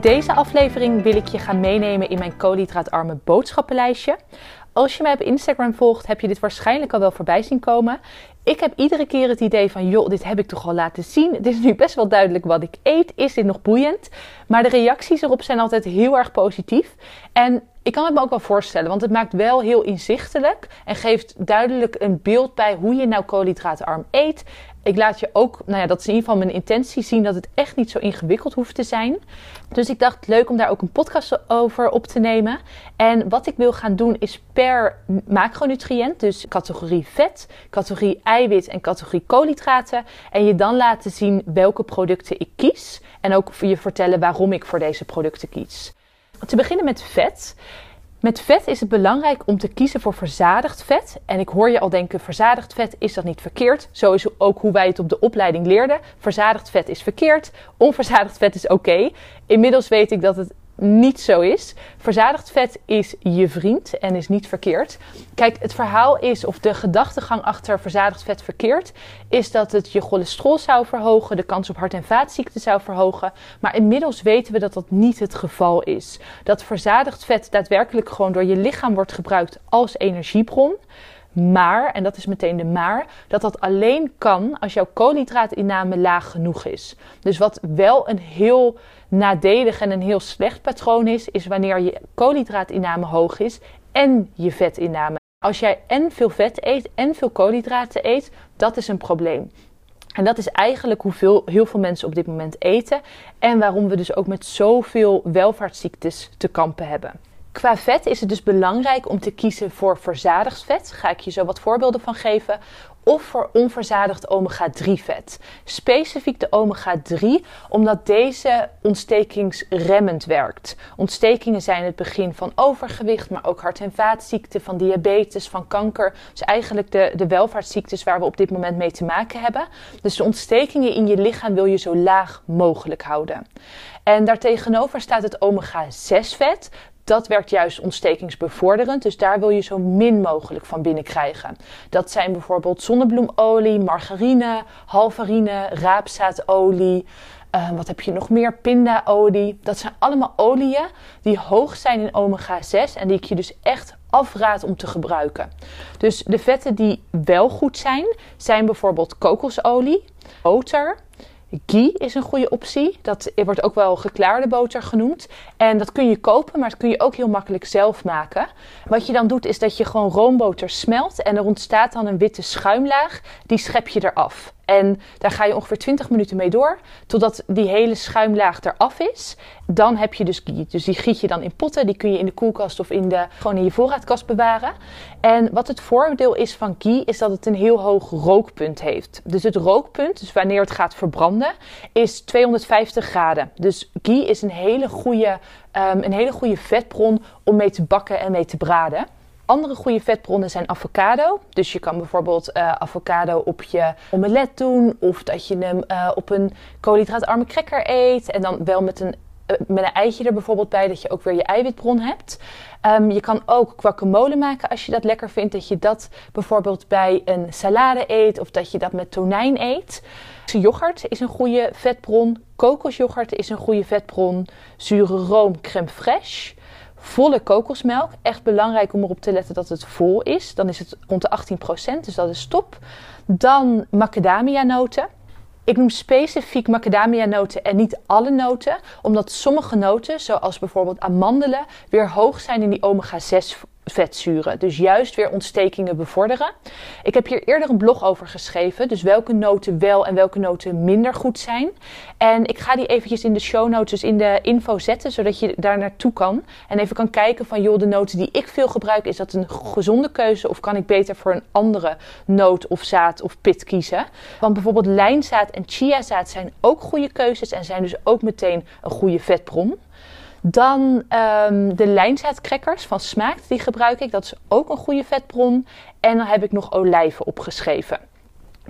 Deze aflevering wil ik je gaan meenemen in mijn koolhydraatarme boodschappenlijstje. Als je mij op Instagram volgt, heb je dit waarschijnlijk al wel voorbij zien komen. Ik heb iedere keer het idee van, joh, dit heb ik toch al laten zien. Het is nu best wel duidelijk wat ik eet. Is dit nog boeiend? Maar de reacties erop zijn altijd heel erg positief. En ik kan het me ook wel voorstellen, want het maakt wel heel inzichtelijk en geeft duidelijk een beeld bij hoe je nou koolhydraatarm eet. Ik laat je ook, nou ja, dat is in ieder geval mijn intentie zien dat het echt niet zo ingewikkeld hoeft te zijn. Dus ik dacht leuk om daar ook een podcast over op te nemen. En wat ik wil gaan doen is per macronutriënt, dus categorie vet, categorie eiwit en categorie koolhydraten. En je dan laten zien welke producten ik kies. En ook je vertellen waarom ik voor deze producten kies. Te beginnen met vet. Met vet is het belangrijk om te kiezen voor verzadigd vet. En ik hoor je al denken, verzadigd vet is dat niet verkeerd. Zo is ook hoe wij het op de opleiding leerden. Verzadigd vet is verkeerd, onverzadigd vet is oké. Inmiddels weet ik dat het niet zo is. Verzadigd vet is je vriend en is niet verkeerd. Kijk, het verhaal is, of de gedachtegang achter verzadigd vet verkeerd, is dat het je cholesterol zou verhogen, de kans op hart- en vaatziekten zou verhogen. Maar inmiddels weten we dat dat niet het geval is. Dat verzadigd vet daadwerkelijk gewoon door je lichaam wordt gebruikt als energiebron. Maar, en dat is meteen de maar, dat dat alleen kan als jouw koolhydraatinname laag genoeg is. Dus wat wel een heel nadelig en een heel slecht patroon is, is wanneer je koolhydraatinname hoog is en je vetinname. Als jij en veel vet eet en veel koolhydraten eet, dat is een probleem. En dat is eigenlijk hoeveel heel veel mensen op dit moment eten en waarom we dus ook met zoveel welvaartsziektes te kampen hebben. Qua vet is het dus belangrijk om te kiezen voor verzadigd vet. Ga ik je zo wat voorbeelden van geven. Of voor onverzadigd omega-3 vet. Specifiek de omega-3, omdat deze ontstekingsremmend werkt. Ontstekingen zijn het begin van overgewicht, maar ook hart- en vaatziekten, van diabetes, van kanker. Dus eigenlijk de, de welvaartsziektes waar we op dit moment mee te maken hebben. Dus de ontstekingen in je lichaam wil je zo laag mogelijk houden. En daartegenover staat het omega-6 vet dat werkt juist ontstekingsbevorderend. Dus daar wil je zo min mogelijk van binnenkrijgen. Dat zijn bijvoorbeeld zonnebloemolie, margarine, halvarine, raapzaadolie. Uh, wat heb je nog meer? Pindaolie. Dat zijn allemaal oliën die hoog zijn in omega-6 en die ik je dus echt afraad om te gebruiken. Dus de vetten die wel goed zijn, zijn bijvoorbeeld kokosolie, boter, Ghee is een goede optie. Dat wordt ook wel geklaarde boter genoemd. En dat kun je kopen, maar dat kun je ook heel makkelijk zelf maken. Wat je dan doet is dat je gewoon roomboter smelt en er ontstaat dan een witte schuimlaag. Die schep je eraf. En daar ga je ongeveer 20 minuten mee door, totdat die hele schuimlaag eraf is. Dan heb je dus ghee. Dus die giet je dan in potten. Die kun je in de koelkast of in de, gewoon in je voorraadkast bewaren. En wat het voordeel is van ghee, is dat het een heel hoog rookpunt heeft. Dus het rookpunt, dus wanneer het gaat verbranden, is 250 graden. Dus ghee is een hele goede, um, een hele goede vetbron om mee te bakken en mee te braden. Andere goede vetbronnen zijn avocado. Dus je kan bijvoorbeeld uh, avocado op je omelet doen. Of dat je hem uh, op een koolhydraatarme cracker eet. En dan wel met een, uh, met een eitje er bijvoorbeeld bij. Dat je ook weer je eiwitbron hebt. Um, je kan ook guacamole maken als je dat lekker vindt. Dat je dat bijvoorbeeld bij een salade eet. Of dat je dat met tonijn eet. Yoghurt is een goede vetbron. Kokosyoghurt is een goede vetbron. Zure room crème fraîche volle kokosmelk. Echt belangrijk om erop te letten dat het vol is. Dan is het rond de 18%, dus dat is top. Dan macadamia noten. Ik noem specifiek macadamia noten en niet alle noten, omdat sommige noten, zoals bijvoorbeeld amandelen, weer hoog zijn in die omega-6 vetzuren. Dus juist weer ontstekingen bevorderen. Ik heb hier eerder een blog over geschreven. Dus welke noten wel en welke noten minder goed zijn. En ik ga die eventjes in de show notes, dus in de info zetten. Zodat je daar naartoe kan. En even kan kijken van joh, de noten die ik veel gebruik. Is dat een gezonde keuze? Of kan ik beter voor een andere noot of zaad of pit kiezen? Want bijvoorbeeld lijnzaad en chiazaad zijn ook goede keuzes. En zijn dus ook meteen een goede vetbron. Dan um, de lijnzaatkrekkers van Smaakt, die gebruik ik. Dat is ook een goede vetbron. En dan heb ik nog olijven opgeschreven.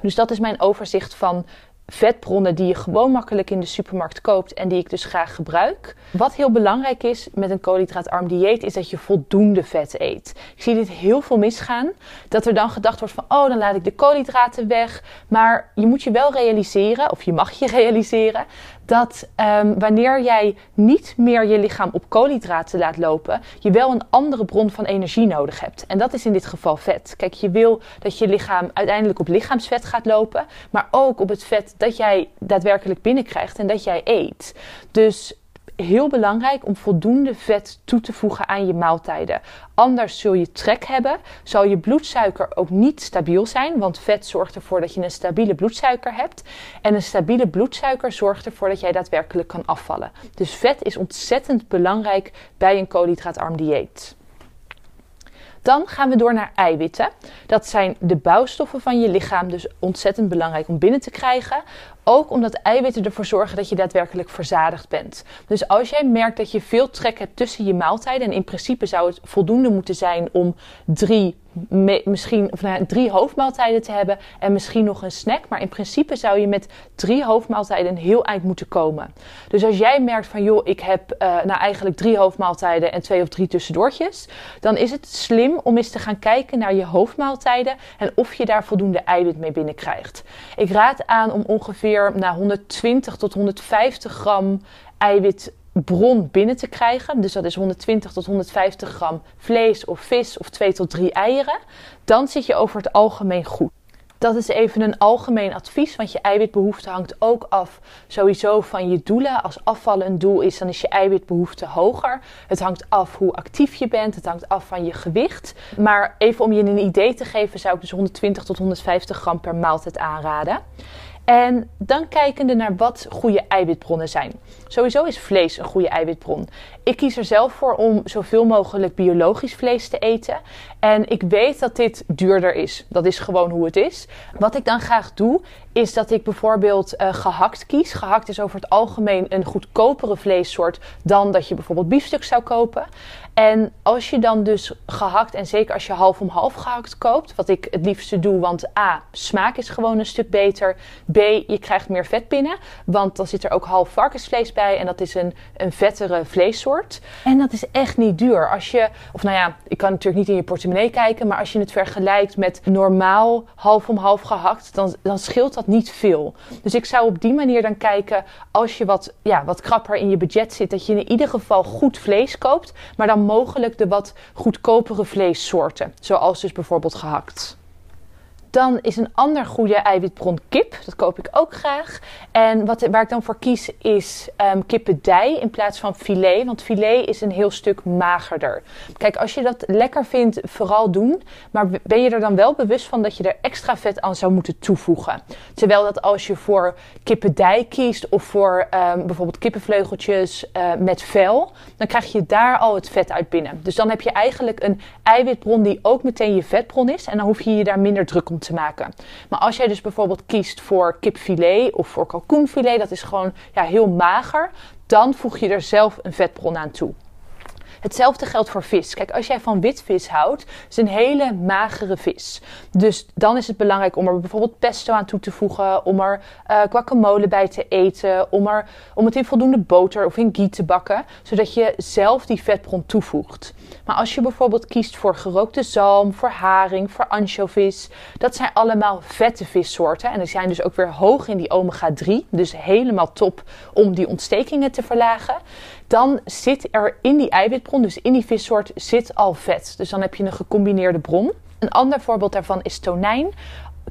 Dus dat is mijn overzicht van vetbronnen die je gewoon makkelijk in de supermarkt koopt en die ik dus graag gebruik. Wat heel belangrijk is met een koolhydraatarm dieet is dat je voldoende vet eet. Ik zie dit heel veel misgaan. Dat er dan gedacht wordt van oh dan laat ik de koolhydraten weg. Maar je moet je wel realiseren, of je mag je realiseren, dat um, wanneer jij niet meer je lichaam op koolhydraten laat lopen, je wel een andere bron van energie nodig hebt. En dat is in dit geval vet. Kijk, je wil dat je lichaam uiteindelijk op lichaamsvet gaat lopen, maar ook op het vet dat jij daadwerkelijk binnenkrijgt en dat jij eet. Dus heel belangrijk om voldoende vet toe te voegen aan je maaltijden. Anders zul je trek hebben, zal je bloedsuiker ook niet stabiel zijn, want vet zorgt ervoor dat je een stabiele bloedsuiker hebt. En een stabiele bloedsuiker zorgt ervoor dat jij daadwerkelijk kan afvallen. Dus vet is ontzettend belangrijk bij een koolhydraatarm dieet. Dan gaan we door naar eiwitten. Dat zijn de bouwstoffen van je lichaam, dus ontzettend belangrijk om binnen te krijgen. Ook omdat eiwitten ervoor zorgen dat je daadwerkelijk verzadigd bent. Dus als jij merkt dat je veel trek hebt tussen je maaltijden, en in principe zou het voldoende moeten zijn om drie, misschien, of nou, drie hoofdmaaltijden te hebben en misschien nog een snack. Maar in principe zou je met drie hoofdmaaltijden een heel eind moeten komen. Dus als jij merkt van joh, ik heb uh, nou eigenlijk drie hoofdmaaltijden en twee of drie tussendoortjes, dan is het slim om eens te gaan kijken naar je hoofdmaaltijden en of je daar voldoende eiwit mee binnenkrijgt. Ik raad aan om ongeveer naar 120 tot 150 gram eiwitbron binnen te krijgen. Dus dat is 120 tot 150 gram vlees of vis of 2 tot 3 eieren. Dan zit je over het algemeen goed. Dat is even een algemeen advies, want je eiwitbehoefte hangt ook af sowieso van je doelen. Als afvallen een doel is, dan is je eiwitbehoefte hoger. Het hangt af hoe actief je bent, het hangt af van je gewicht. Maar even om je een idee te geven, zou ik dus 120 tot 150 gram per maaltijd aanraden. En dan kijkende naar wat goede eiwitbronnen zijn. Sowieso is vlees een goede eiwitbron. Ik kies er zelf voor om zoveel mogelijk biologisch vlees te eten. En ik weet dat dit duurder is. Dat is gewoon hoe het is. Wat ik dan graag doe, is dat ik bijvoorbeeld uh, gehakt kies. Gehakt is over het algemeen een goedkopere vleessoort dan dat je bijvoorbeeld biefstuk zou kopen. En als je dan dus gehakt, en zeker als je half om half gehakt koopt, wat ik het liefste doe, want A, smaak is gewoon een stuk beter. B, je krijgt meer vet binnen, want dan zit er ook half varkensvlees bij en dat is een, een vettere vleessoort. En dat is echt niet duur. Als je, of nou ja, ik kan natuurlijk niet in je portemonnee kijken, maar als je het vergelijkt met normaal half om half gehakt, dan, dan scheelt dat niet veel. Dus ik zou op die manier dan kijken, als je wat, ja, wat krapper in je budget zit, dat je in ieder geval goed vlees koopt, maar dan mogelijk de wat goedkopere vleessoorten, zoals dus bijvoorbeeld gehakt. Dan is een ander goede eiwitbron kip. Dat koop ik ook graag. En wat, waar ik dan voor kies is um, kippendij in plaats van filet. Want filet is een heel stuk magerder. Kijk, als je dat lekker vindt, vooral doen. Maar ben je er dan wel bewust van dat je er extra vet aan zou moeten toevoegen? Terwijl dat als je voor kippendij kiest of voor um, bijvoorbeeld kippenvleugeltjes uh, met vel, dan krijg je daar al het vet uit binnen. Dus dan heb je eigenlijk een eiwitbron die ook meteen je vetbron is. En dan hoef je je daar minder druk om te maken. Maar als jij dus bijvoorbeeld kiest voor kipfilet of voor kalkoenfilet, dat is gewoon ja, heel mager, dan voeg je er zelf een vetbron aan toe. Hetzelfde geldt voor vis. Kijk, als jij van witvis houdt, is een hele magere vis. Dus dan is het belangrijk om er bijvoorbeeld pesto aan toe te voegen, om er uh, guacamole bij te eten, om, er, om het in voldoende boter of in ghee te bakken, zodat je zelf die vetbron toevoegt. Maar als je bijvoorbeeld kiest voor gerookte zalm, voor haring, voor anchovies, dat zijn allemaal vette vissoorten. En die zijn dus ook weer hoog in die omega-3. Dus helemaal top om die ontstekingen te verlagen. Dan zit er in die eiwitbron, dus in die vissoort, zit al vet. Dus dan heb je een gecombineerde bron. Een ander voorbeeld daarvan is tonijn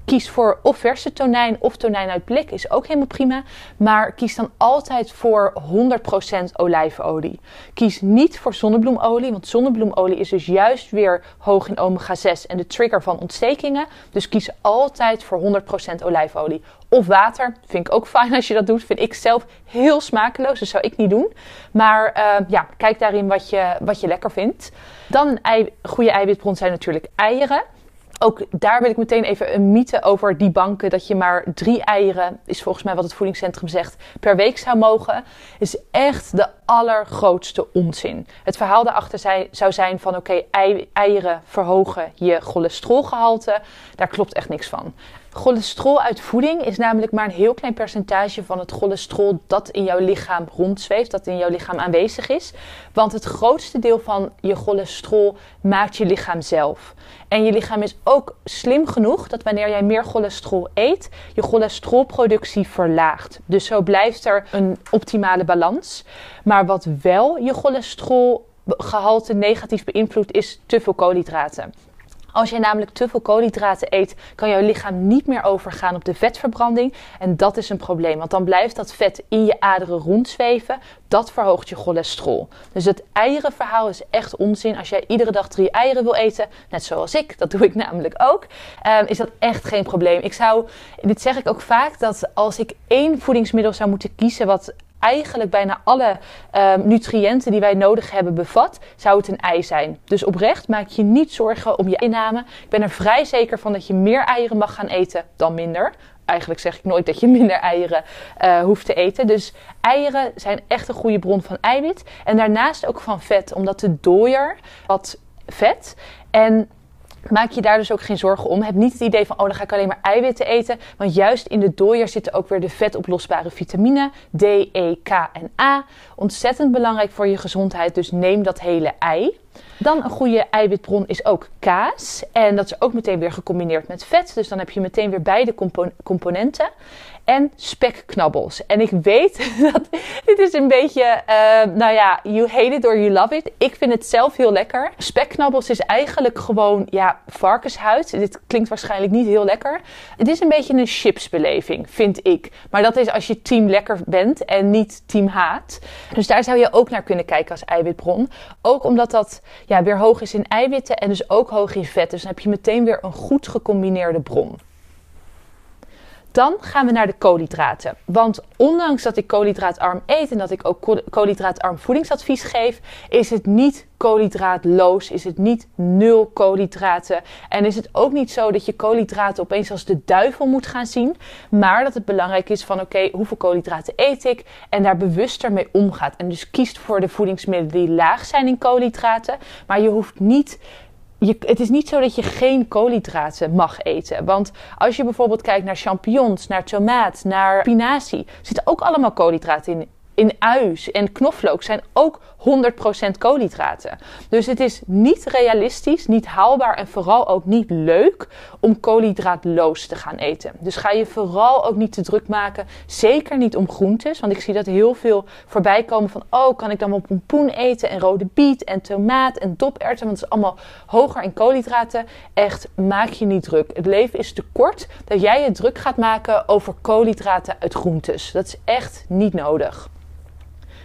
kies voor of verse tonijn of tonijn uit blik, is ook helemaal prima. Maar kies dan altijd voor 100% olijfolie. Kies niet voor zonnebloemolie, want zonnebloemolie is dus juist weer hoog in omega-6 en de trigger van ontstekingen. Dus kies altijd voor 100% olijfolie. Of water, vind ik ook fijn als je dat doet. Vind ik zelf heel smakeloos, dus zou ik niet doen. Maar uh, ja, kijk daarin wat je, wat je lekker vindt. Dan een ei, goede eiwitbron zijn natuurlijk eieren. Ook daar wil ik meteen even een mythe over die banken. Dat je maar drie eieren, is volgens mij wat het voedingscentrum zegt, per week zou mogen. Is echt de allergrootste onzin. Het verhaal daarachter zou zijn van oké, eieren verhogen je cholesterolgehalte. Daar klopt echt niks van. Cholesterol uit voeding is namelijk maar een heel klein percentage van het cholesterol dat in jouw lichaam rondzweeft, dat in jouw lichaam aanwezig is. Want het grootste deel van je cholesterol maakt je lichaam zelf. En je lichaam is ook slim genoeg dat wanneer jij meer cholesterol eet, je cholesterolproductie verlaagt. Dus zo blijft er een optimale balans. Maar wat wel je cholesterolgehalte negatief beïnvloedt, is te veel koolhydraten. Als je namelijk te veel koolhydraten eet, kan jouw lichaam niet meer overgaan op de vetverbranding. En dat is een probleem, want dan blijft dat vet in je aderen rondzweven. Dat verhoogt je cholesterol. Dus het eierenverhaal is echt onzin. Als jij iedere dag drie eieren wil eten, net zoals ik, dat doe ik namelijk ook, ehm, is dat echt geen probleem. Ik zou, dit zeg ik ook vaak, dat als ik één voedingsmiddel zou moeten kiezen wat eigenlijk bijna alle um, nutriënten die wij nodig hebben bevat, zou het een ei zijn. Dus oprecht maak je niet zorgen om je inname. Ik ben er vrij zeker van dat je meer eieren mag gaan eten dan minder. Eigenlijk zeg ik nooit dat je minder eieren uh, hoeft te eten. Dus eieren zijn echt een goede bron van eiwit. En daarnaast ook van vet, omdat de dooier wat vet. En Maak je daar dus ook geen zorgen om. Heb niet het idee van, oh, dan ga ik alleen maar eiwitten eten. Want juist in de dooier zitten ook weer de vetoplosbare vitamine D, E, K en A. Ontzettend belangrijk voor je gezondheid, dus neem dat hele ei. Dan een goede eiwitbron is ook kaas. En dat is ook meteen weer gecombineerd met vet. Dus dan heb je meteen weer beide componenten en spekknabbels. En ik weet dat dit is een beetje, uh, nou ja, you hate it or you love it. Ik vind het zelf heel lekker. Spekknabbels is eigenlijk gewoon, ja, varkenshuid. Dit klinkt waarschijnlijk niet heel lekker. Het is een beetje een chipsbeleving, vind ik. Maar dat is als je team lekker bent en niet team haat. Dus daar zou je ook naar kunnen kijken als eiwitbron. Ook omdat dat ja, weer hoog is in eiwitten en dus ook hoog in vet. Dus dan heb je meteen weer een goed gecombineerde bron. Dan gaan we naar de koolhydraten. Want ondanks dat ik koolhydraatarm eet en dat ik ook koolhydraatarm voedingsadvies geef, is het niet koolhydraatloos, is het niet nul koolhydraten. En is het ook niet zo dat je koolhydraten opeens als de duivel moet gaan zien. Maar dat het belangrijk is van oké, hoeveel koolhydraten eet ik? En daar bewuster mee omgaat. En dus kiest voor de voedingsmiddelen die laag zijn in koolhydraten. Maar je hoeft niet je, het is niet zo dat je geen koolhydraten mag eten. Want als je bijvoorbeeld kijkt naar champignons, naar tomaat, naar spinazie, zitten ook allemaal koolhydraten in in uis en knoflook zijn ook 100% koolhydraten. Dus het is niet realistisch, niet haalbaar en vooral ook niet leuk om koolhydraatloos te gaan eten. Dus ga je vooral ook niet te druk maken. Zeker niet om groentes, want ik zie dat heel veel voorbij komen van oh, kan ik dan wel pompoen eten en rode biet en tomaat en doperwten, want het is allemaal hoger in koolhydraten. Echt, maak je niet druk. Het leven is te kort dat jij je druk gaat maken over koolhydraten uit groentes. Dat is echt niet nodig.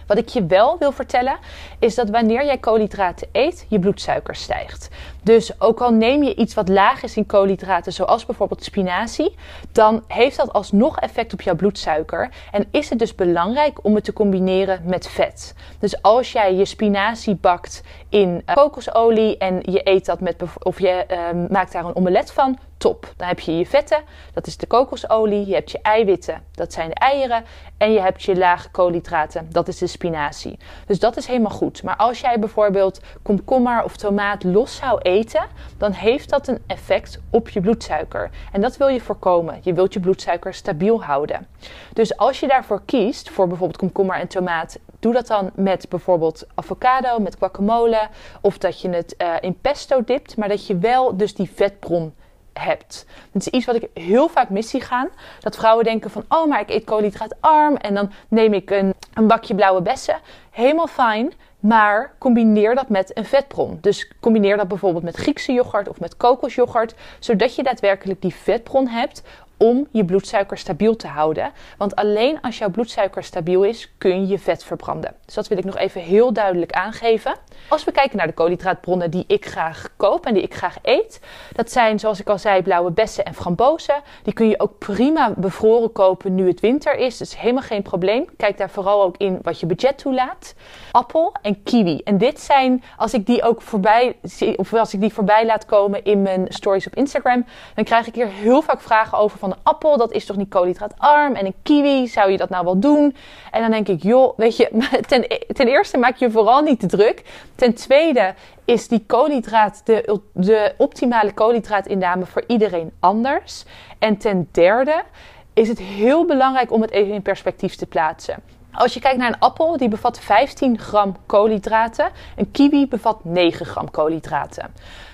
Wat ik je wel wil vertellen, is dat wanneer jij koolhydraten eet, je bloedsuiker stijgt. Dus ook al neem je iets wat laag is in koolhydraten, zoals bijvoorbeeld spinazie, dan heeft dat alsnog effect op jouw bloedsuiker. En is het dus belangrijk om het te combineren met vet. Dus als jij je spinazie bakt in uh, kokosolie en je eet dat met, of je uh, maakt daar een omelet van, top. Dan heb je je vetten, dat is de kokosolie. Je hebt je eiwitten, dat zijn de eieren. En je hebt je lage koolhydraten, dat is de spinazie. Dus dat is helemaal goed. Maar als jij bijvoorbeeld komkommer of tomaat los zou eten, dan heeft dat een effect op je bloedsuiker. En dat wil je voorkomen. Je wilt je bloedsuiker stabiel houden. Dus als je daarvoor kiest, voor bijvoorbeeld komkommer en tomaat, doe dat dan met bijvoorbeeld avocado, met guacamole. Of dat je het uh, in pesto dipt, maar dat je wel dus die vetbron hebt. Het is iets wat ik heel vaak mis zie gaan. Dat vrouwen denken van, oh, maar ik eet koolhydraatarm en dan neem ik een, een bakje blauwe bessen. Helemaal fijn, maar combineer dat met een vetbron. Dus combineer dat bijvoorbeeld met Griekse yoghurt of met kokosyoghurt, zodat je daadwerkelijk die vetbron hebt om je bloedsuiker stabiel te houden. Want alleen als jouw bloedsuiker stabiel is, kun je vet verbranden. Dus dat wil ik nog even heel duidelijk aangeven. Als we kijken naar de koolhydraatbronnen die ik graag koop en die ik graag eet, dat zijn zoals ik al zei blauwe bessen en frambozen. Die kun je ook prima bevroren kopen nu het winter is. Is helemaal geen probleem. Kijk daar vooral ook in wat je budget toelaat. Appel en kiwi. En dit zijn, als ik die ook voorbij zie, of als ik die voorbij laat komen in mijn stories op Instagram, dan krijg ik hier heel vaak vragen over van een appel, dat is toch niet koolhydraatarm? En een kiwi, zou je dat nou wel doen? En dan denk ik, joh, weet je, ten, ten eerste maak je vooral niet te druk. Ten tweede is die koolhydraat, de, de optimale koolhydraatinname voor iedereen anders. En ten derde is het heel belangrijk om het even in perspectief te plaatsen. Als je kijkt naar een appel, die bevat 15 gram koolhydraten. Een kiwi bevat 9 gram koolhydraten.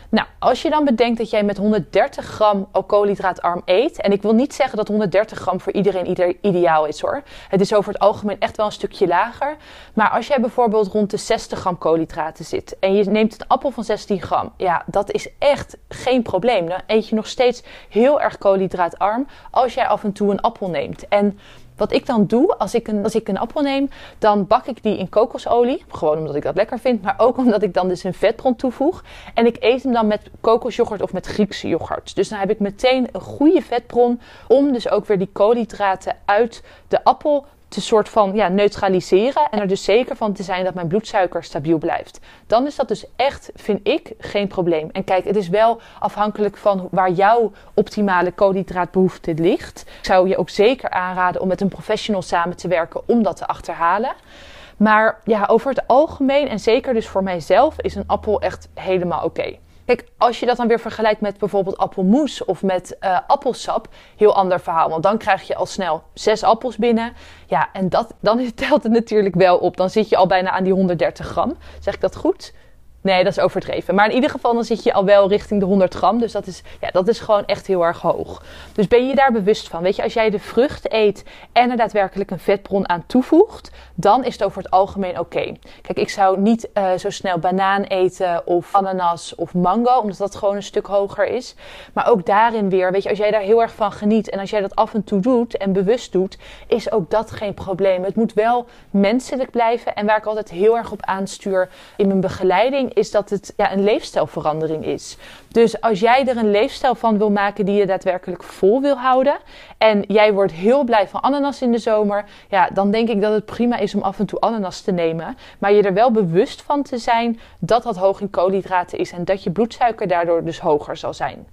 Nou, als je dan bedenkt dat jij met 130 gram koolhydraatarm eet. En ik wil niet zeggen dat 130 gram voor iedereen ideaal is hoor. Het is over het algemeen echt wel een stukje lager. Maar als jij bijvoorbeeld rond de 60 gram koolhydraten zit. En je neemt een appel van 16 gram. Ja, dat is echt geen probleem. Dan eet je nog steeds heel erg koolhydraatarm. Als jij af en toe een appel neemt. En wat ik dan doe, als ik, een, als ik een appel neem, dan bak ik die in kokosolie. Gewoon omdat ik dat lekker vind, maar ook omdat ik dan dus een vetbron toevoeg. En ik eet hem dan met kokosjoghurt of met Griekse yoghurt. Dus dan heb ik meteen een goede vetbron om dus ook weer die koolhydraten uit de appel te soort van ja, neutraliseren en er dus zeker van te zijn dat mijn bloedsuiker stabiel blijft. Dan is dat dus echt, vind ik, geen probleem. En kijk, het is wel afhankelijk van waar jouw optimale koolhydraatbehoefte ligt. Ik zou je ook zeker aanraden om met een professional samen te werken om dat te achterhalen. Maar ja, over het algemeen en zeker dus voor mijzelf is een appel echt helemaal oké. Kijk, als je dat dan weer vergelijkt met bijvoorbeeld appelmoes of met uh, appelsap, heel ander verhaal. Want dan krijg je al snel zes appels binnen. Ja, en dat, dan telt het natuurlijk wel op. Dan zit je al bijna aan die 130 gram. Zeg ik dat goed? Nee, dat is overdreven. Maar in ieder geval dan zit je al wel richting de 100 gram. Dus dat is, ja, dat is gewoon echt heel erg hoog. Dus ben je daar bewust van? Weet je, als jij de vrucht eet en er daadwerkelijk een vetbron aan toevoegt, dan is het over het algemeen oké. Kijk, ik zou niet uh, zo snel banaan eten of ananas of mango, omdat dat gewoon een stuk hoger is. Maar ook daarin weer, weet je, als jij daar heel erg van geniet en als jij dat af en toe doet en bewust doet, is ook dat geen probleem. Het moet wel menselijk blijven. En waar ik altijd heel erg op aanstuur in mijn begeleiding is dat het ja, een leefstijlverandering is. Dus als jij er een leefstijl van wil maken die je daadwerkelijk vol wil houden. En jij wordt heel blij van ananas in de zomer. Ja, dan denk ik dat het prima is om af en toe ananas te nemen. Maar je er wel bewust van te zijn dat dat hoog in koolhydraten is. En dat je bloedsuiker daardoor dus hoger zal zijn.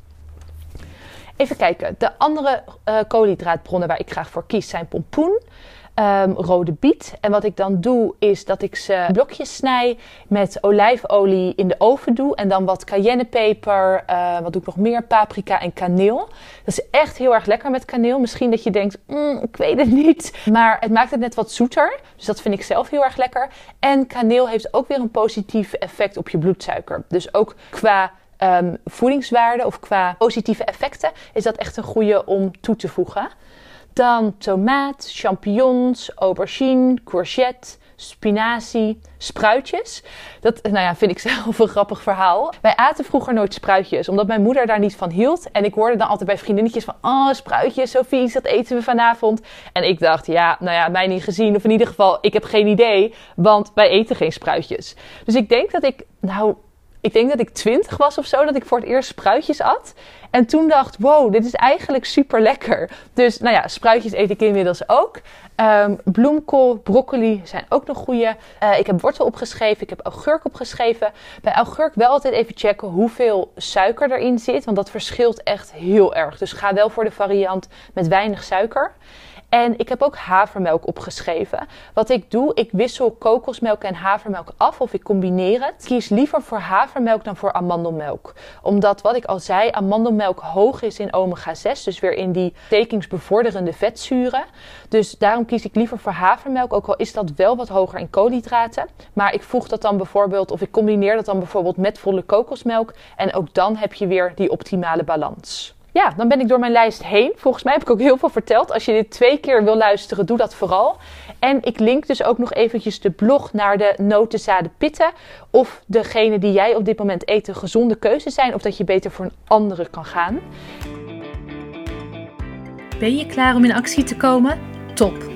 Even kijken. De andere uh, koolhydraatbronnen waar ik graag voor kies zijn pompoen um, rode biet. En wat ik dan doe, is dat ik ze blokjes snij met olijfolie in de oven doe. En dan wat cayennepeper, uh, wat doe ik nog meer, paprika en kaneel. Dat is echt heel erg lekker met kaneel. Misschien dat je denkt, mm, ik weet het niet. Maar het maakt het net wat zoeter. Dus dat vind ik zelf heel erg lekker. En kaneel heeft ook weer een positief effect op je bloedsuiker. Dus ook qua um, voedingswaarde of qua positieve effecten is dat echt een goede om toe te voegen. Dan tomaat, champignons, aubergine, courgette, spinazie, spruitjes. Dat nou ja, vind ik zelf een grappig verhaal. Wij aten vroeger nooit spruitjes, omdat mijn moeder daar niet van hield. En ik hoorde dan altijd bij vriendinnetjes van... Oh, spruitjes, zo vies, dat eten we vanavond. En ik dacht, ja, nou ja, mij niet gezien. Of in ieder geval, ik heb geen idee, want wij eten geen spruitjes. Dus ik denk dat ik, nou, ik denk dat ik twintig was of zo, dat ik voor het eerst spruitjes at. En toen dacht, wow, dit is eigenlijk super lekker. Dus nou ja, spruitjes eet ik inmiddels ook. Um, bloemkool, broccoli zijn ook nog goede. Uh, ik heb wortel opgeschreven, ik heb augurk opgeschreven. Bij augurk wel altijd even checken hoeveel suiker erin zit, want dat verschilt echt heel erg. Dus ga wel voor de variant met weinig suiker. En ik heb ook havermelk opgeschreven. Wat ik doe, ik wissel kokosmelk en havermelk af of ik combineer het. Ik kies liever voor havermelk dan voor amandelmelk. Omdat, wat ik al zei, amandelmelk hoog is in omega 6. Dus weer in die tekingsbevorderende vetzuren. Dus daarom kies ik liever voor havermelk. Ook al is dat wel wat hoger in koolhydraten. Maar ik voeg dat dan bijvoorbeeld, of ik combineer dat dan bijvoorbeeld met volle kokosmelk. En ook dan heb je weer die optimale balans ja, dan ben ik door mijn lijst heen. Volgens mij heb ik ook heel veel verteld. Als je dit twee keer wil luisteren, doe dat vooral. En ik link dus ook nog eventjes de blog naar de notenzaden pitten. Of degene die jij op dit moment eet een gezonde keuze zijn. Of dat je beter voor een andere kan gaan. Ben je klaar om in actie te komen? Top!